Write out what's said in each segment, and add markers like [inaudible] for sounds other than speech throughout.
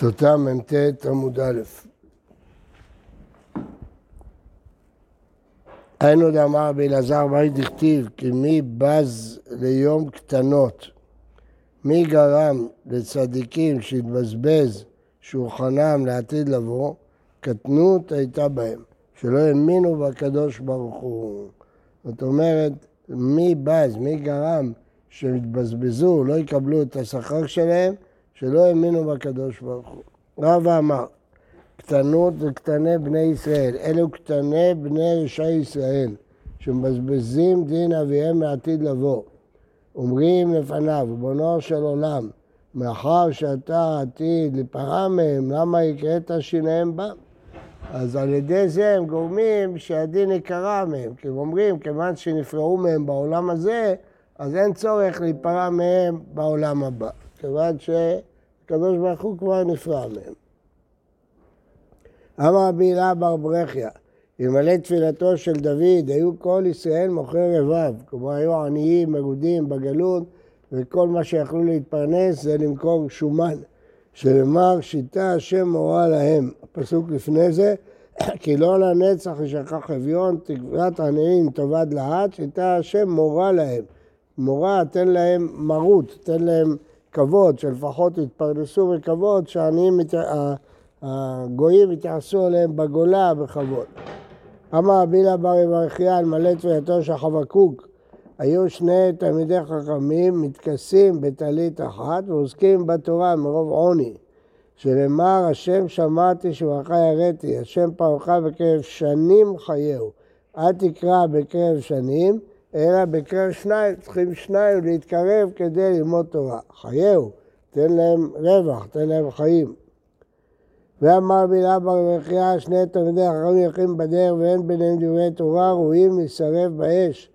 סוטה מ"ט עמוד א'. היינו דאמר רבי אלעזר באי דכתיב כי מי בז ליום קטנות, מי גרם לצדיקים שהתבזבז שולחנם לעתיד לבוא, קטנות הייתה בהם, שלא האמינו בקדוש ברוך הוא. זאת אומרת, מי בז, מי גרם שהם לא יקבלו את השכר שלהם, שלא האמינו בקדוש ברוך הוא. רבא אמר, קטנות וקטני בני ישראל, אלו קטני בני רשעי ישראל, שמבזבזים דין אביהם מעתיד לבוא. אומרים לפניו, ריבונו של עולם, מאחר שאתה עתיד לפרה מהם, למה הקראת שיניהם בם? אז על ידי זה הם גורמים שהדין יקרה מהם, כי הם אומרים, כיוון שנפרעו מהם בעולם הזה, אז אין צורך להיפרע מהם בעולם הבא, כיוון שהקדוש ברוך הוא כבר נפרע מהם. אמר רבי הילה בר ברכיה, אלמלא תפילתו של דוד, היו כל ישראל מוכרי רבב, כלומר היו עניים, מרודים בגלות, וכל מה שיכלו להתפרנס זה למכור שומן, שנאמר שיטה השם מורה להם. הפסוק לפני זה, [clears throat] כי לא לנצח ישכח אביון, תקוות עניים תאבד להט, שיטה השם מורה להם. מורה, תן להם מרות, תן להם כבוד, שלפחות יתפרנסו בכבוד, שהעניים, הגויים יתייחסו אליהם בגולה בכבוד. אמר רבילה בר יברכיה מלא תפילתו של חבקוק, היו שני תלמידי חכמים מתכסים בטלית אחת ועוסקים בתורה מרוב עוני. שנאמר, השם שמעתי שברך יראתי, השם פרעך בקרב שנים חייהו. אל תקרא בקרב שנים, אלא בקרב שניים, צריכים שניים להתקרב כדי ללמוד תורה. חייהו, תן להם רווח, תן להם חיים. ואמר בילה בר ומחיה, שני תלמידי החכמים יחים בדרך ואין ביניהם דברי תורה, ראויים להישרף באש.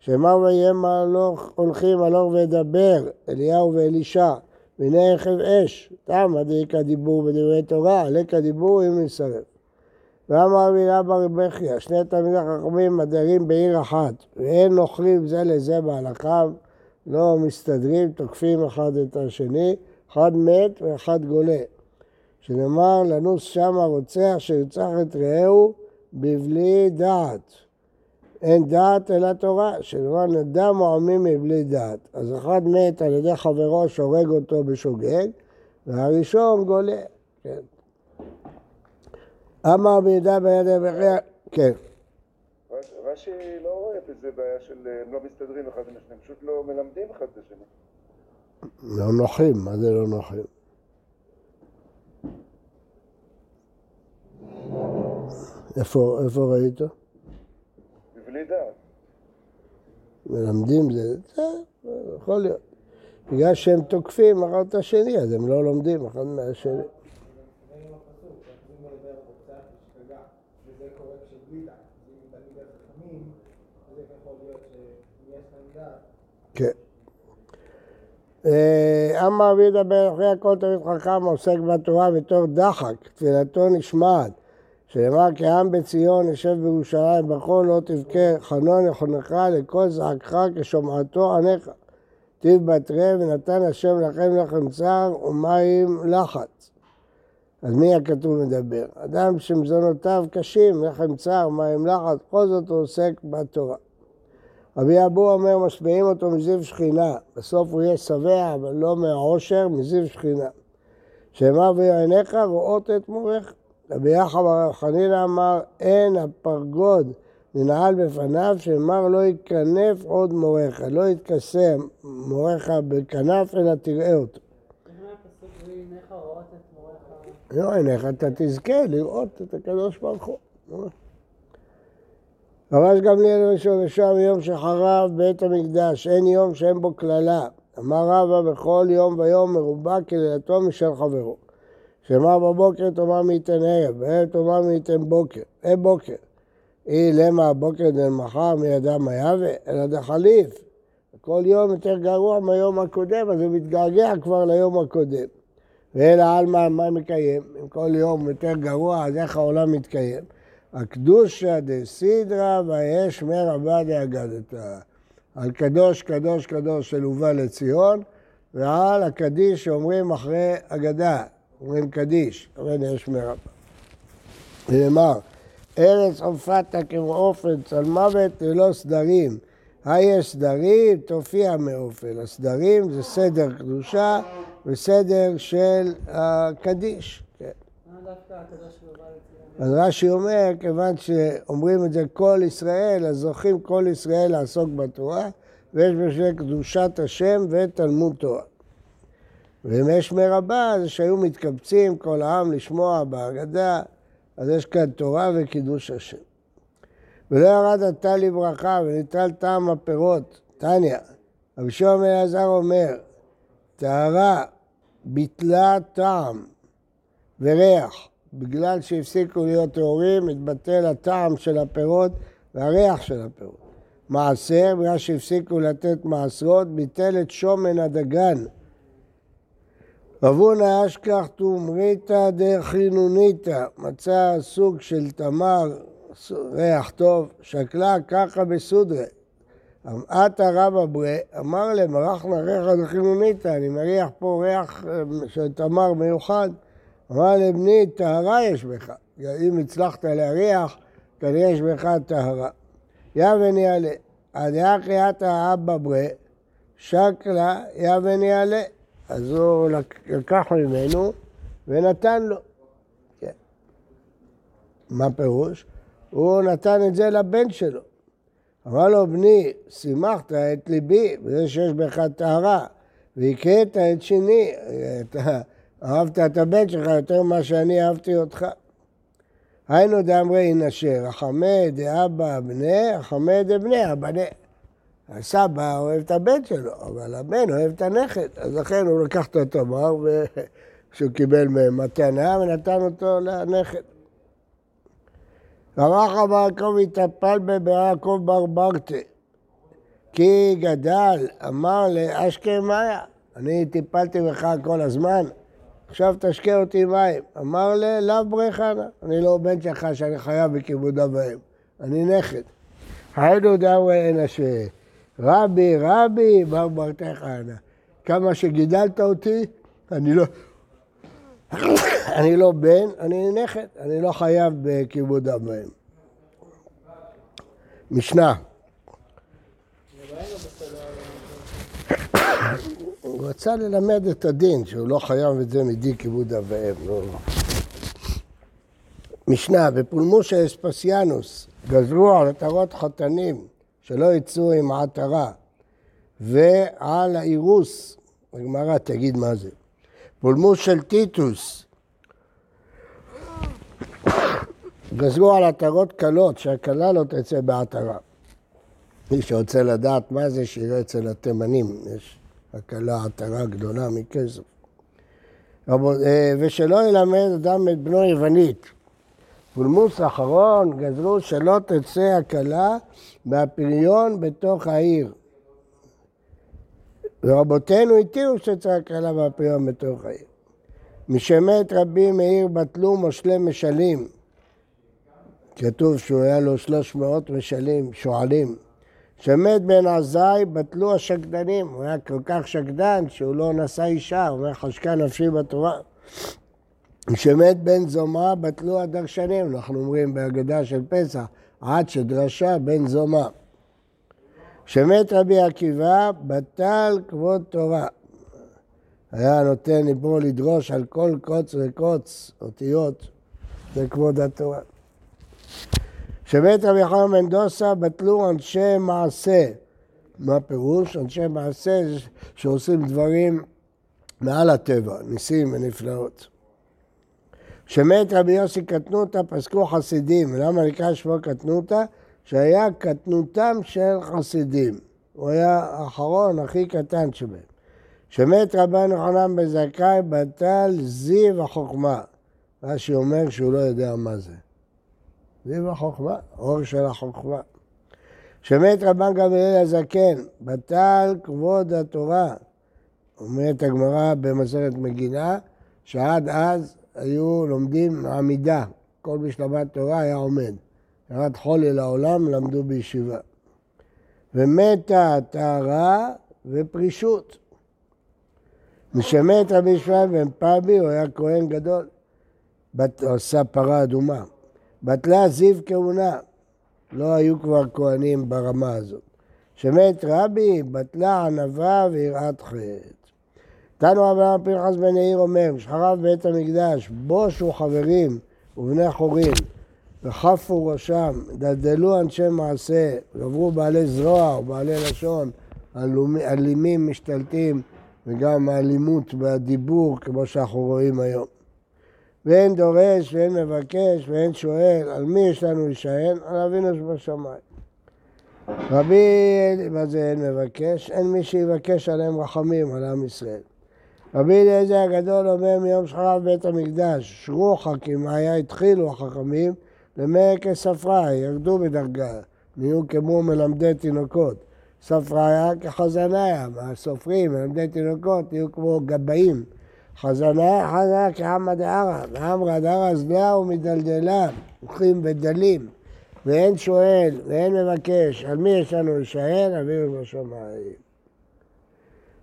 שאמר ויהם הלוך, הולכים הלוך וידבר, אליהו ואלישע, והנה אש, תם הדליק הדיבור בדברי תורה, עלק הדיבור אם להישרף. ואמר מילה בר בכיה, שני תלמידי חכמים מדרים בעיר אחת, ואין נוכלים זה לזה בהלכה, לא מסתדרים, תוקפים אחד את השני, אחד מת ואחד גולה. שנאמר לנוס שם הרוצח שירצח את רעהו בבלי דעת. אין דעת אלא תורה, שנאמר נדם מועמים מבלי דעת. אז אחד מת על ידי חברו שהורג אותו בשוגג, והראשון גולה. כן. אמר בידה ביד אבחיה, כן. רש"י לא רואה בזה בעיה של הם לא מסתדרים אחד עם השני, פשוט לא מלמדים אחד את השני. לא נוחים, מה זה לא נוחים? איפה, איפה ראית? בבלי דעת. מלמדים זה, זה יכול להיות. בגלל שהם תוקפים אחד את השני, אז הם לא לומדים אחד מהשני. כן. אה, אמר רבי ידבר אחרי הכל תמיד חכם עוסק בתורה בתור דחק, תפילתו נשמעת. שנאמר כי העם בציון יושב בירושלים בכל לא תבכה חנון יכונך לכל זעקך כשומעתו עניך. בתרי ונתן השם לכם לחם צר ומים לחץ. אז מי הכתוב מדבר? אדם שמזונותיו קשים, לחם צר, מים לחץ, בכל זאת הוא עוסק בתורה. רבי אבו אומר, משביעים אותו מזיו שכינה, בסוף הוא יהיה שבע, אבל לא מהעושר, מזיו שכינה. שאמר ויעניך רואות את מורך. רבי יחד הרב חנינא אמר, אין הפרגוד ננעל בפניו, שאמר לא יקנף עוד מורך, לא יתכסה מורך בכנף, אלא תראה אותו. לא עיניך, אתה תזכה לראות את הקדוש ברוך הוא. רבש גמליאל ושם יום שחרב בית המקדש, אין יום שאין בו קללה. אמר רבא בכל יום ויום מרובה קללתו משל חברו. שמע בבוקר תאמר מי ייתן ערב, וערב תאמר מי ייתן בוקר. אה בוקר. אי למה הבוקר דן מחר מי ידע מה יהווה, אלא דחליף. כל יום יותר גרוע מהיום הקודם, אז הוא מתגעגע כבר ליום הקודם. ואלא עלמא מה מקיים? אם כל יום יותר גרוע, אז איך העולם מתקיים? הקדושה דסידרא ויש מרבה דאגדתא. על קדוש קדוש קדוש של הובא לציון, ועל הקדיש שאומרים אחרי אגדה, אומרים קדיש, אבל יש מרבה. נאמר, ארץ עופתה כמו אופן צלמוות ללא סדרים. היש סדרים, תופיע מאופן. הסדרים זה סדר קדושה וסדר של הקדיש. אז רש"י אומר, כיוון שאומרים את זה כל ישראל, אז זוכים כל ישראל לעסוק בתורה, ויש בשביל קדושת השם ותלמוד תורה. ואם יש מרבה, זה שהיו מתקבצים כל העם לשמוע בהגדה, אז יש כאן תורה וקידוש השם. ולא ירד עתה לברכה וניטל טעם הפירות, תניא, רבי שמעון אלעזר אומר, טהרה ביטלה טעם וריח, בגלל שהפסיקו להיות טהורים, מתבטל הטעם של הפירות והריח של הפירות. מעשר, בגלל שהפסיקו לתת מעשרות, ביטל את שומן הדגן. רבונה אשכח תומריתא דחינוניתא, מצא סוג של תמר, ריח טוב, שקלה ככה בסודרה. עתה רבא ברי, אמר להם, מרחנה ריחא דחינוניתא, אני מריח פה ריח אה, של תמר מיוחד. אמר לבני, טהרה יש בך. אם הצלחת להריח, כנראה יש בך טהרה. יבן יעלה. הדעה קריאת האבא ברי, שקלה יבן יעלה. אז הוא לקח ממנו ונתן לו. כן. מה פירוש? הוא נתן את זה לבן שלו. אמר לו, בני, שימחת את ליבי בזה שיש בך טהרה, והכית את שני, אתה אהבת את הבן שלך יותר ממה שאני אהבתי אותך. היינו דאמרי נשר, החמא דאבא בני, החמא דבני הבנה. הסבא אוהב את הבן שלו, אבל הבן אוהב את הנכד, אז לכן הוא לקח את התמר שהוא קיבל מתנה ונתן אותו לנכד. רמח אבר יעקב התאפל ביעקב בר ברטה, כי גדל, אמר לאשכה מאיה, אני טיפלתי בך כל הזמן, עכשיו תשקה אותי מים. אמר לאו בריחנה, אני לא בן שלך שאני חייב בכיבוד אביהם, אני נכד. היינו דאווה אין אשר. רבי, רבי, בר ברתי חנה. כמה שגידלת אותי, אני לא... [coughs] אני לא בן, אני נכד, אני לא חייב בכיבוד אביהם. משנה. הוא רצה ללמד את הדין, שהוא לא חייב את זה מדי כיבוד אביהם. לא. משנה, בפולמוס אספסיאנוס גזרו על עטרות חתנים שלא יצאו עם עטרה, ועל האירוס, הגמרא תגיד מה זה. פולמוס של טיטוס, גזרו על עטרות קלות, שהקלה לא תצא בעטרה. מי שרוצה לדעת מה זה, שיראה אצל התימנים, יש הקלה עטרה גדולה מכסף. אה, ושלא ילמד אדם את בנו יוונית. פולמוס האחרון גזרו שלא תצא הקלה מהפריון בתוך העיר. ורבותינו התירו שתצא הקלה מהפריון בתוך העיר. משמת רבי מאיר בטלו מושלי משלים. כתוב שהוא היה לו 300 משלים, שועלים. שמת בן עזאי בטלו השקדנים, הוא היה כל כך שקדן שהוא לא נשא אישה, הוא אומר חשקה נפשי בתורה. כשמת בן זומא בטלו הדרשנים, אנחנו אומרים בהגדה של פסח, עד שדרשה בן זומא. כשמת רבי עקיבא, בטל כבוד תורה. היה נותן ליבו לדרוש על כל קוץ וקוץ, אותיות, זה כבוד התורה. כשמת רבי חנן מנדוסה, בטלו אנשי מעשה. מה פירוש? אנשי מעשה שעושים דברים מעל הטבע, ניסים ונפלאות. כשמת רבי יוסי קטנותא פסקו חסידים, למה נקרא שמו קטנותא? שהיה קטנותם של חסידים. הוא היה האחרון, הכי קטן שבהם. כשמת רבן יוחנן בן זכאי, בטל זיו החוכמה. רש"י אומר שהוא לא יודע מה זה. זיו החוכמה, אור של החוכמה. כשמת רבן גמליאל הזקן, בטל כבוד התורה. אומרת הגמרא במסכת מגינה, שעד אז היו לומדים עמידה, כל מי שלמד תורה היה עומד. ירד חולי לעולם, למדו בישיבה. ומתה טהרה ופרישות. משמת רבי ישראל בן פאבי, הוא היה כהן גדול. בת, עשה פרה אדומה. בטלה זיו כהונה. לא היו כבר כהנים ברמה הזאת. שמת רבי, בטלה ענווה ויראת חטא. תנו אברהם פנחס בן יאיר אומר, שחרב בית המקדש, בושו חברים ובני חורין, וחפו ראשם, דלדלו אנשי מעשה, גברו בעלי זרוע ובעלי לשון, אלימים משתלטים, וגם האלימות והדיבור, כמו שאנחנו רואים היום. ואין דורש ואין מבקש ואין שואל, על מי יש לנו להישען? על אבינו שבשמיים. רבי, מה זה אין מבקש? אין מי שיבקש עליהם רחמים, על עם ישראל. רבי אליעזר הגדול אומר מיום שחרב בית המקדש, שרו חכים, היה התחילו החכמים, למי כספרה, ירדו בדרגה, נהיו כמו מלמדי תינוקות. ספריה כחזניה, הסופרים, מלמדי תינוקות, נהיו כמו גבאים. חזניה, חזניה כעמא דערא, ועמרא דערא זלה ומדלדלה, הולכים ודלים. ואין שואל ואין מבקש, על מי יש לנו להישאר? אבינו בשמיים.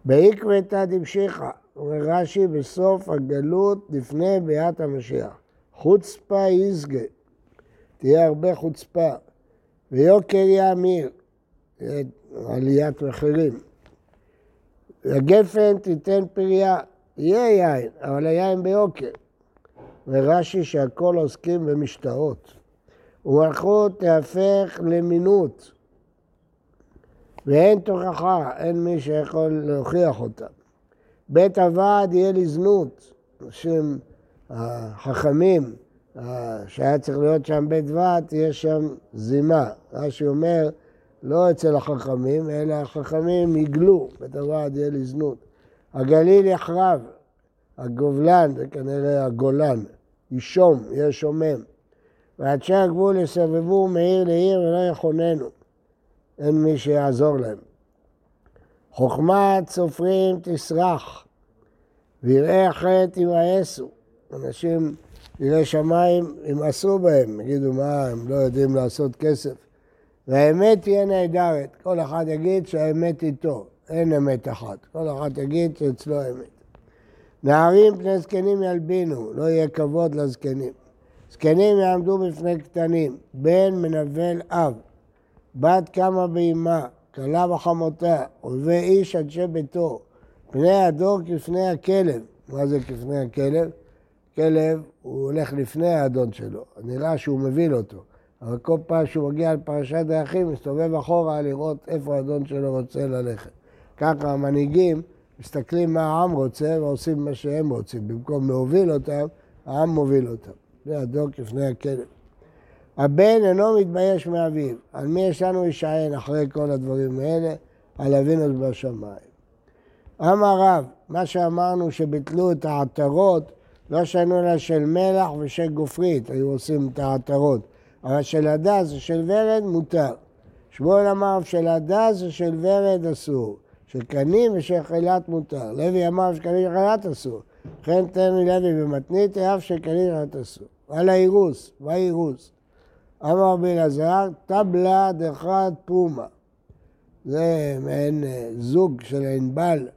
בעקבתא דמשיחא, אומר רש"י, בסוף הגלות לפני ביאת המשיח. חוצפה יסגה, תהיה הרבה חוצפה. ויוקר יאמיר, עליית מחירים. הגפן תיתן פריה, יהיה יין, אבל היין ביוקר. ורש"י שהכל עוסקים במשתאות. ומלכות תהפך למינות, ואין תוכחה, אין מי שיכול להוכיח אותה. בית הוועד יהיה לזנות, אנשים החכמים, שהיה צריך להיות שם בית ועד, תהיה שם זימה. רש"י אומר, לא אצל החכמים, אלא החכמים יגלו, בית הוועד יהיה לזנות. הגליל יחרב, הגובלן, זה כנראה הגולן, ישום, יהיה שומם. ואנשי הגבול יסבבו מעיר לעיר ולא יכוננו. אין מי שיעזור להם. חוכמת סופרים תסרח, ויראי החטא ימאסו. אנשים, יראי שמיים, ימאסו בהם, יגידו מה, הם לא יודעים לעשות כסף. והאמת תהיה נהדרת, כל אחד יגיד שהאמת איתו, אין אמת אחת, כל אחד יגיד שאצלו אמת. נערים פני זקנים ילבינו, לא יהיה כבוד לזקנים. זקנים יעמדו בפני קטנים, בן מנבל אב, בת קמה באמה, כלה בחמותה, אויבי איש אנשי ביתו, פני הדור כפני הכלב. מה זה כפני הכלב? כלב, הוא הולך לפני האדון שלו, נראה שהוא מבין אותו. אבל כל פעם שהוא מגיע לפרשת דרכים, מסתובב אחורה לראות איפה האדון שלו רוצה ללכת. ככה המנהיגים מסתכלים מה העם רוצה ועושים מה שהם רוצים. במקום להוביל אותם, העם מוביל אותם. זה הדור כפני הכלב. הבן אינו מתבייש מאביו. על מי יש לנו להישען אחרי כל הדברים האלה? על אבינו בשמיים. אמר רב, מה שאמרנו שביטלו את העטרות, לא שנו לה של מלח ושל גופרית, היו עושים את העטרות. אבל של הדס ושל ורד מותר. שמואל אמר של הדס ושל ורד אסור. של קנים ושל מותר. לוי אמר שקנים וחילת אסור. וכן תן לוי במתנית, אף שקנים וחילת אסור. על האירוס, מה אירוס? אמר רבי אלעזר, טבלה דחת פומה. זה מעין אה, זוג של ענבל,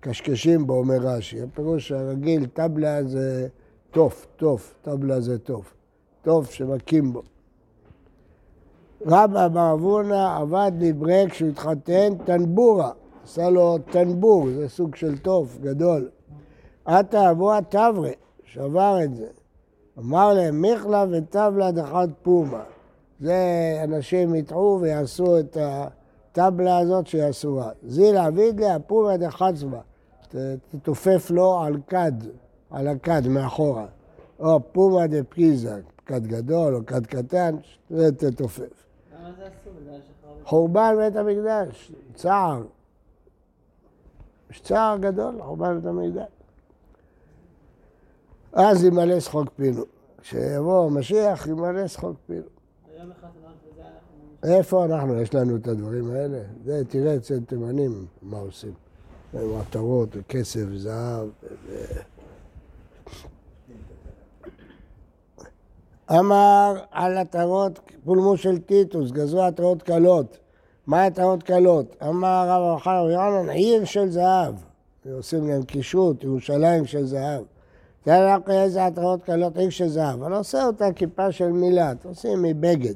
קשקשים בו, אומר רש"י. הפירוש הרגיל, טבלה זה תוף, תוף, טבלה זה תוף. תוף שמכים בו. רבא בר אבונה עבד לברק כשהוא התחתן טנבורה, עשה לו טנבור, זה סוג של תוף גדול. עתה אבוה תברה, שבר את זה. אמר להם מיכלה וטבלה דחת פומה. זה אנשים יטעו ויעשו את הטבלה הזאת שהיא אסורה. זילה וידלה פומה דחצבה. תתופף לו על כד, על הכד מאחורה. או פומה דפריזה, כד גדול או כד קטן, זה תתופף. למה זה אסור? חורבן בית המקדש, צער. יש צער גדול לחורבן בית המקדש. אז ימלא שחוק פינו. כשיבוא המשיח ימלא שחוק פינו. איפה אנחנו? יש לנו את הדברים האלה? זה, תראה אצל תימנים מה עושים. מטרות, כסף, זהב. אמר על עטרות פולמו של טיטוס, גזרו עטרות קלות. מה עטרות קלות? אמר הרב החר ירנן, עיר של זהב. עושים להם קישוט, ירושלים של זהב. תראה לך איזה עטרות קלות עיר של זהב, אבל עושה אותה כיפה של מילת, עושים מבגד.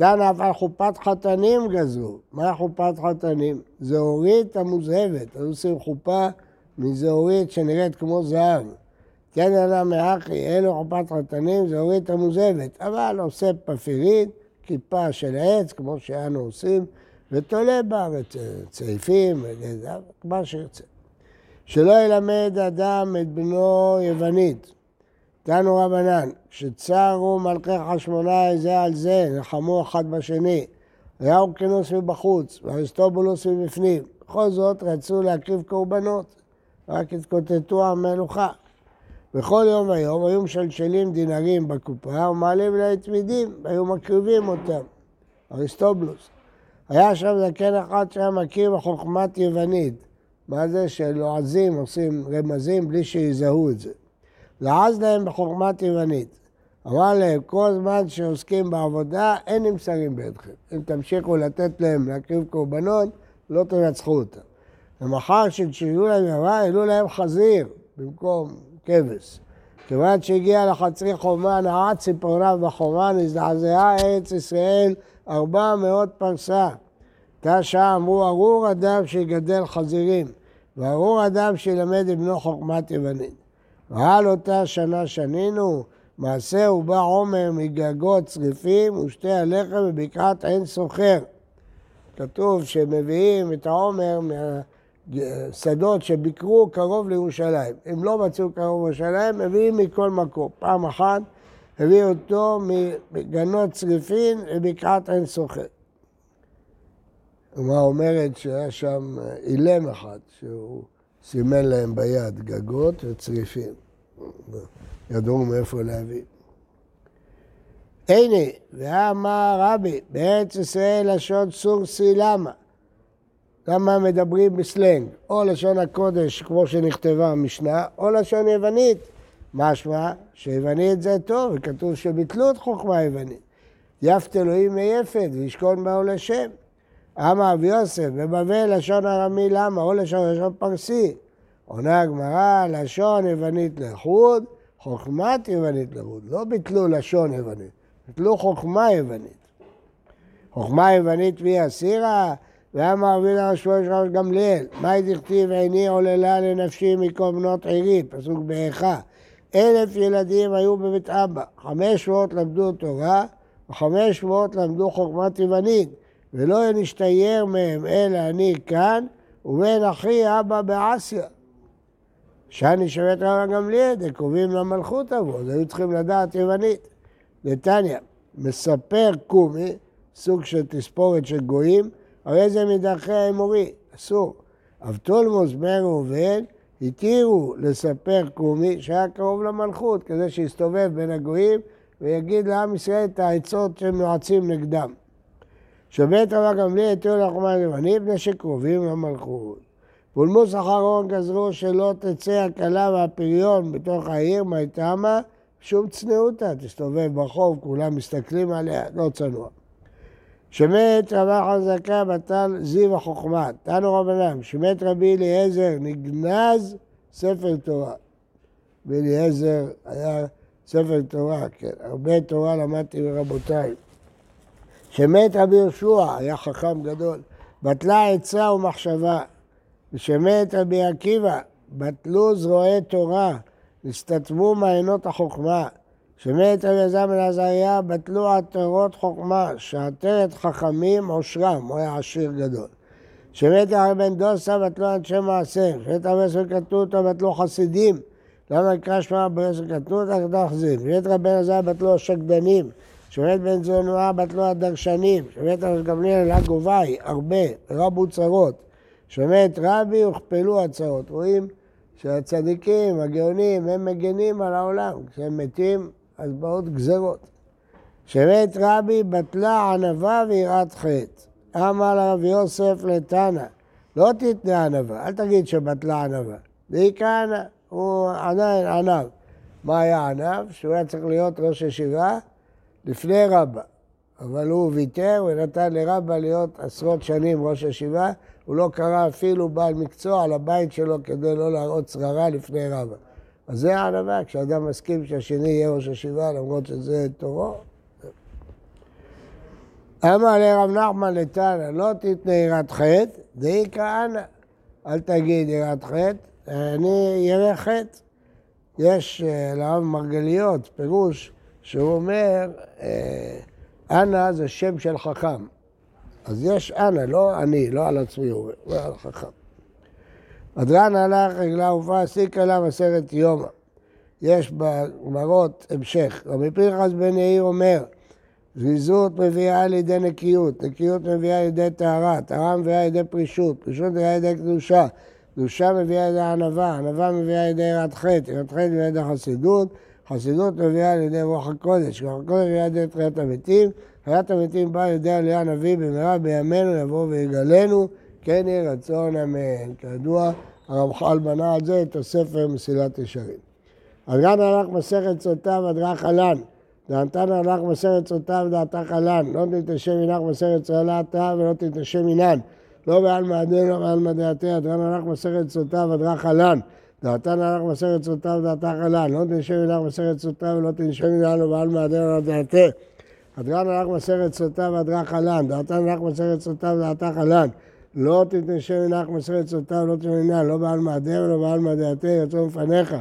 אף על חופת חתנים גזרו. מה חופת חתנים? זהורית המוזהבת. אז עושים חופה מזהורית שנראית כמו זהב. כן אלא מאחי, אלו חופת חתנים, זהורית המוזהבת. אבל עושה פפירית, כיפה של עץ, כמו שאנו עושים, ותולה בה צעיפים, מה שיוצא. שלא ילמד אדם את בנו יוונית. תנו רבנן, כשצרו מלכי חשמונאי זה על זה, נלחמו אחד בשני, היה אורקינוס מבחוץ ואריסטובולוס מבפנים. בכל זאת רצו להקריב קורבנות, רק התקוטטו המלוכה. בכל יום ויום היו משלשלים דינרים בקופה ומעלים להם תמידים, והיו מקריבים אותם. אריסטובולוס. היה שם זקן אחד שהיה מכיר בחוכמת יוונית. מה זה שלועזים עושים רמזים בלי שיזהו את זה. לעז להם בחוכמה תימנית. אמר להם, כל זמן שעוסקים בעבודה, אין נמסרים בידכם. אם תמשיכו לתת להם להקריב קורבנות, לא תנצחו אותם. ומחר שכשיהיו להם ימה, העלו להם חזיר במקום כבש. כיוון שהגיע לחצרי חומה, נעץ ציפורניו בחומה, נזדעזעה ארץ ישראל ארבע מאות פרסה. שעה אמרו, ארור אדם שיגדל חזירים, וארור אדם שילמד את בנו חוכמת יוונית. ועל אותה שנה שנינו, מעשה ובא עומר מגגות צריפים ושתי הלחם בבקעת עין סוחר. כתוב שמביאים את העומר מהשדות שביקרו קרוב לירושלים. אם לא מצאו קרוב לירושלים, מביאים מכל מקום. פעם אחת הביאו אותו מגנות צריפין לבקעת עין סוחר. מה אומרת שהיה שם אילם אחד, שהוא סימן להם ביד גגות וצריפים. ידעו מאיפה להביא. הנה, ואמר רבי, בארץ ישראל לשון סורסי למה? למה מדברים בסלנג? או לשון הקודש כמו שנכתבה המשנה, או לשון יוונית. משמע שיוונית זה טוב, וכתוב שביטלו את חוכמה יוונית. יפת אלוהים מיפת וישכון באו לשם. אמר רבי יוסף, בבבל לשון ארמי למה? או לשון לשון פרסי. עונה הגמרא, לשון יוונית לחוד, חוכמת יוונית לחוד. לא ביטלו לשון יוונית, ביטלו חוכמה יוונית. חוכמה יוונית והיא אסירה, ואמר רבי לה שמואל שלוש גמליאל, מאי דכתיב עיני עוללה לנפשי מכל בנות עירי, פסוק באיכה. אלף ילדים היו בבית אבא, חמש מאות למדו תורה, וחמש מאות למדו חוכמת יוונית, ולא נשתייר מהם אלא אני כאן, ובן אחי אבא באסיה. שאני את רבא גמליאל, דקרובים למלכות אבו, אז היו צריכים לדעת יוונית. נתניה, מספר קומי, סוג של תספורת של גויים, הרי זה מדרכי האמורי, אסור. אבטולמוס בן ראובן התירו לספר קומי שהיה קרוב למלכות, כדי שיסתובב בין הגויים ויגיד לעם ישראל את העצות שהם נועצים נגדם. שבית רבא גמליאל התירו לחומה היוונית, מפני שקרובים למלכות. פולמוס אחרון גזרו שלא תצא הכלה והפריון בתוך העיר, מה תמה? שום צניעותה, תסתובב ברחוב, כולם מסתכלים עליה, לא צנוע. שמת רבה חזקה בטל זיו החוכמה, תנו רבנם, שמת רבי אליעזר נגנז ספר תורה. ואליעזר היה ספר תורה, כן, הרבה תורה למדתי מרבותיי. שמת רבי יהושע, היה חכם גדול, בטלה עצה ומחשבה, ושמת רבי עקיבא, בטלו זרועי תורה, נסתתמו מעיינות החוכמה. שמת יזם בן עזריה, בטלו עטרות חוכמה, שעטרת חכמים עושרם, הוא היה עשיר גדול. שמת רבי בן דוסה, בטלו אנשי מעשה. שמת רבי יוסף קטנותא, בטלו חסידים. למה נקרא שמע קטנותא, כדאי חסידים. שמת בן עזריה, בטלו השקדנים. שמת בן זונואה, בטלו הדרשנים. שמת רבי גמליאל, הגובי, הרבה, רבו צרות. שמת רבי הוכפלו הצעות. רואים שהצדיקים, הגאונים, הם מגנים על העולם. כשהם מתים, אז באות גזרות. שמת רבי בטלה ענווה ויראת חטא. אמר לרב יוסף לתנא, לא תתנה ענווה, אל תגיד שבטלה ענווה. דהי כהנא, הוא עדיין ענב. מה היה ענב? שהוא היה צריך להיות ראש ישיבה לפני רבא. אבל הוא ויתר ונתן לרבא להיות עשרות שנים ראש הישיבה, הוא לא קרא אפילו בעל מקצוע על הבית שלו כדי לא להראות שררה לפני רבא. אז זה הענווה, כשאדם מסכים שהשני יהיה ראש הישיבה למרות שזה תורו. אמר לרב נחמן לתנא, לא תתנה יראת חטא, דאי כהנא. אל תגיד יראת חטא, אני ירא חטא. יש אה, לרב מרגליות פירוש שהוא אומר, אה, אנא זה שם של חכם. אז יש אנא, לא אני, לא על עצמי, הוא אומר, חכם. אדרן הלך רגלה ופרע סיקה לה מסרת יומא. יש בגמרות המשך. רבי פרחס בן יאיר אומר, זריזות מביאה על ידי נקיות, נקיות מביאה על ידי טהרה, טהרה מביאה על ידי פרישות, פרישות מביאה על ידי קדושה, קדושה מביאה על ידי ענווה, ענווה מביאה על ידי יראת חטא, יראת חטא מביאה על ידי חסידות, חסידות מביאה על ידי רוח הקודש, רוח הקודש מביאה על ידי תחיית המתים, תחיית המתים באה על ידי עלייה הנביא במהרה בימינו יבוא ויגלנו, כן יהי רצון אמן. כידוע, הרמח"ל בנה על זה את הספר מסילת ישרים. אדרן הלך מסכת סוטה אדרך עלן. דעתן הלך מסכת סוטה ודעתה חלן. לא תתשם ינך מסכת סולתה ולא תתשם ינן. לא בעלמא הדין, לא בעלמא דעתי, אדרן הלך מסכת סוטה ודרך עלן. דעתן הלך מסכת סוטה ודעתה חלן. לא תנשם ינך מסכת סוטה ולא תנשם ינן, לא בעלמא הדין, לא דעתי. אדרן הלך מסכת סוטה ודרך עלן. דעתן הלך מסכת סוטה ודעתה חלן. לא תתנשם ינך מסכת סוטה ולא תנשם ינן, לא בעלמא הדין ולא בעלמא דעתי, יצאו מפניך.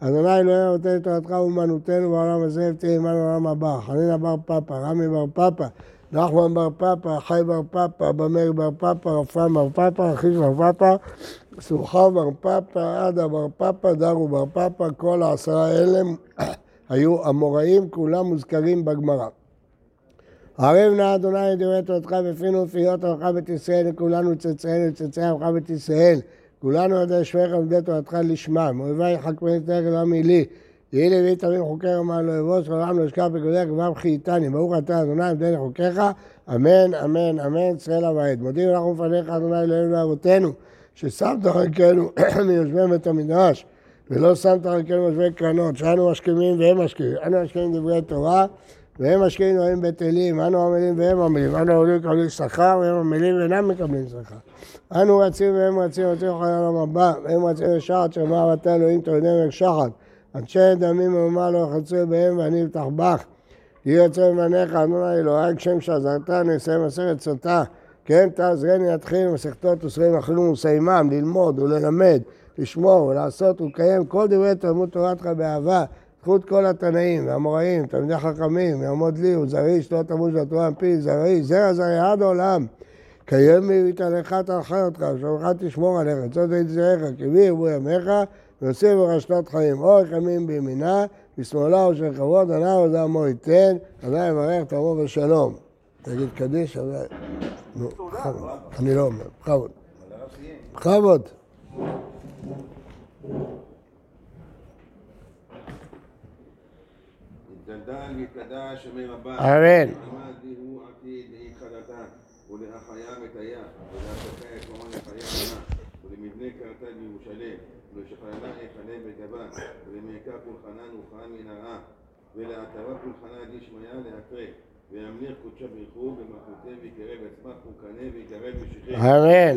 אדוני אלוהינו נותן תורתך ואומנותנו בעולם הזה ותהיה עמנו בעולם הבא. חנינא בר פפא, רמי בר פפא, נחמן בר פפא, חי בר פפא, במר בר פפא, רפרם בר פפא, רכיש בר פפא, סוחה בר פפא, עדה בר פפא, דרו בר פפא, כל העשרה אלה היו אמוראים, כולם מוזכרים בגמרא. ערב נא אדוני את דברי תורתך בפינו ופיות עמך בית ישראל, לכולנו צאצאינו וצאצאי עמך בית ישראל. כולנו עדי שמיך עמדי תורתך לשמם, אויבי יחק פני תרק לא מילי, יהי לי ויהי תמיד חוקר למען לא כל העם לא ישכח בגודך כבר חייתני, ברוך אתה אדוני עמדי לחוקיך, אמן, אמן, אמן, צחל המועד. מודים אנחנו לפניך אדוני אלוהינו ואבותינו, ששמת חלקנו [clears throat] מיושבי בית המדרש, ולא שמת חלקנו מיושבי קרנות, שאנו משכימים והם משכימים, אנו משכימים דברי תורה, והם משכימים דברים בטלים, אנו עמלים והם עמלים, אנו עולים מקבלים שכר והם עמלים ואינם מקבלים שכר. אנו רצים והם רצים, רצים לכל העולם הבא, והם רצים לשחת, שאמר אתה אלוהים תורדם לשחת. אנשי דמים ואומה לא יחצו בהם ואני אפתח בך. יהי רצון ממניך, אדוני אלוהי, כשם שעזרת, נעשה מסכת סוטה. כן, תעזרני להתחיל מסכתות וסרים אכלו וסיימם, ללמוד וללמד, לשמור ולעשות ולקיים כל דברי תלמוד תורתך באהבה. זכות כל התנאים והאמוראים, תלמידי חכמים, יעמוד לי וזריש, לא תמות בתורה מפי, זרעי, זרע זרעי עד עולם. קיים לי ותענך תאכל אותך, ושמך תשמור עליך, צאת את זרעך, כי ירבו ימיך, ויוסיף לך חיים, אורך ימים בימינה, בשמאלה ושל כבוד, ענה ועודה עמו ייתן, עדיין יברך תבוא בשלום. תגיד קדיש, אבל... נו, בכבוד. אני לא אומר, בכבוד. בכבוד. אמן. ולהחיה מטיה, ולהפקה יקומה לחיי ענה, ולמבנה קרתה בירושלם, ולשכללה יחנה בגבה, ולמעיקה פולחנה נוחה מנהרה, ולעטרה פולחנה דשמיא לעטרה, וימליך קודשה ברכו, במלכותי ויקרב עצמך וקנה ויקרב בשכם. אמן.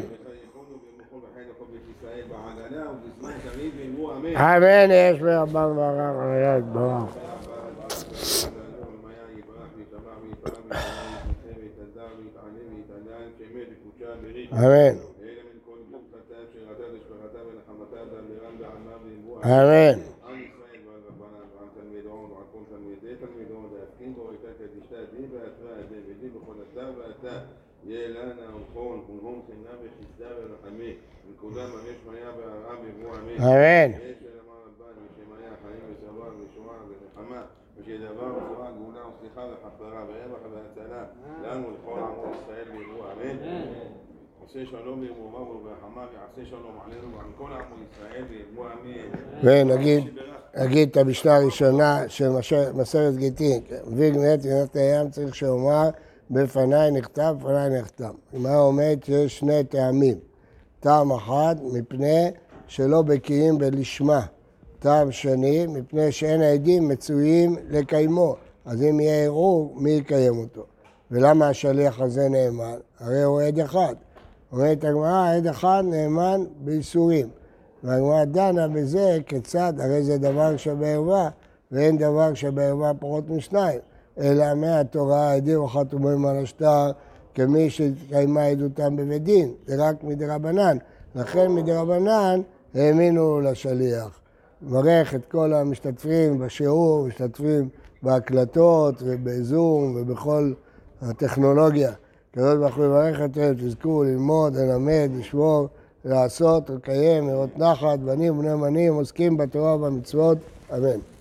אמן, יש ברבם ברח, היד ברח. אמן. אמן. אמן. יש ושדבר ותורה גאולה וסליחה וכפרה ורווח והצלה, לנו לכל עמו ישראל ויבוא אמן. עושה שלום וימומה וברחמה ויעשה שלום עלינו ועל כל עמו ישראל ויבוא אמן. ונגיד את המשנה הראשונה של מסרת גיטין, ויג מת ינת הים צריך שאומר בפניי נכתב, בפניי נכתב. הגמרא אומרת שיש שני טעמים. טעם אחד, מפני שלא בקיאים בלשמה. טעם שני, מפני שאין העדים מצויים לקיימו. אז אם יהיה ערעור, מי יקיים אותו? ולמה השליח הזה נאמן? הרי הוא עד אחד. אומרת הגמרא, עד אחד נאמן בייסורים. והגמרא דנה בזה כיצד, הרי זה דבר שבערווה, ואין דבר שבערווה פחות משניים, אלא מהתורה העדים חתומים על השטר כמי שהתקיימה עדותם בבית דין, זה רק מדרבנן. לכן מדרבנן האמינו לשליח. מברך את כל המשתתפים בשיעור, משתתפים בהקלטות ובזום ובכל הטכנולוגיה. כזאת ברוך הוא יברך אתכם, תזכו ללמוד, ללמד, לשמור, לעשות, לקיים, לראות נחת, בנים ובני בנים, עוסקים בתורה ובמצוות, אמן.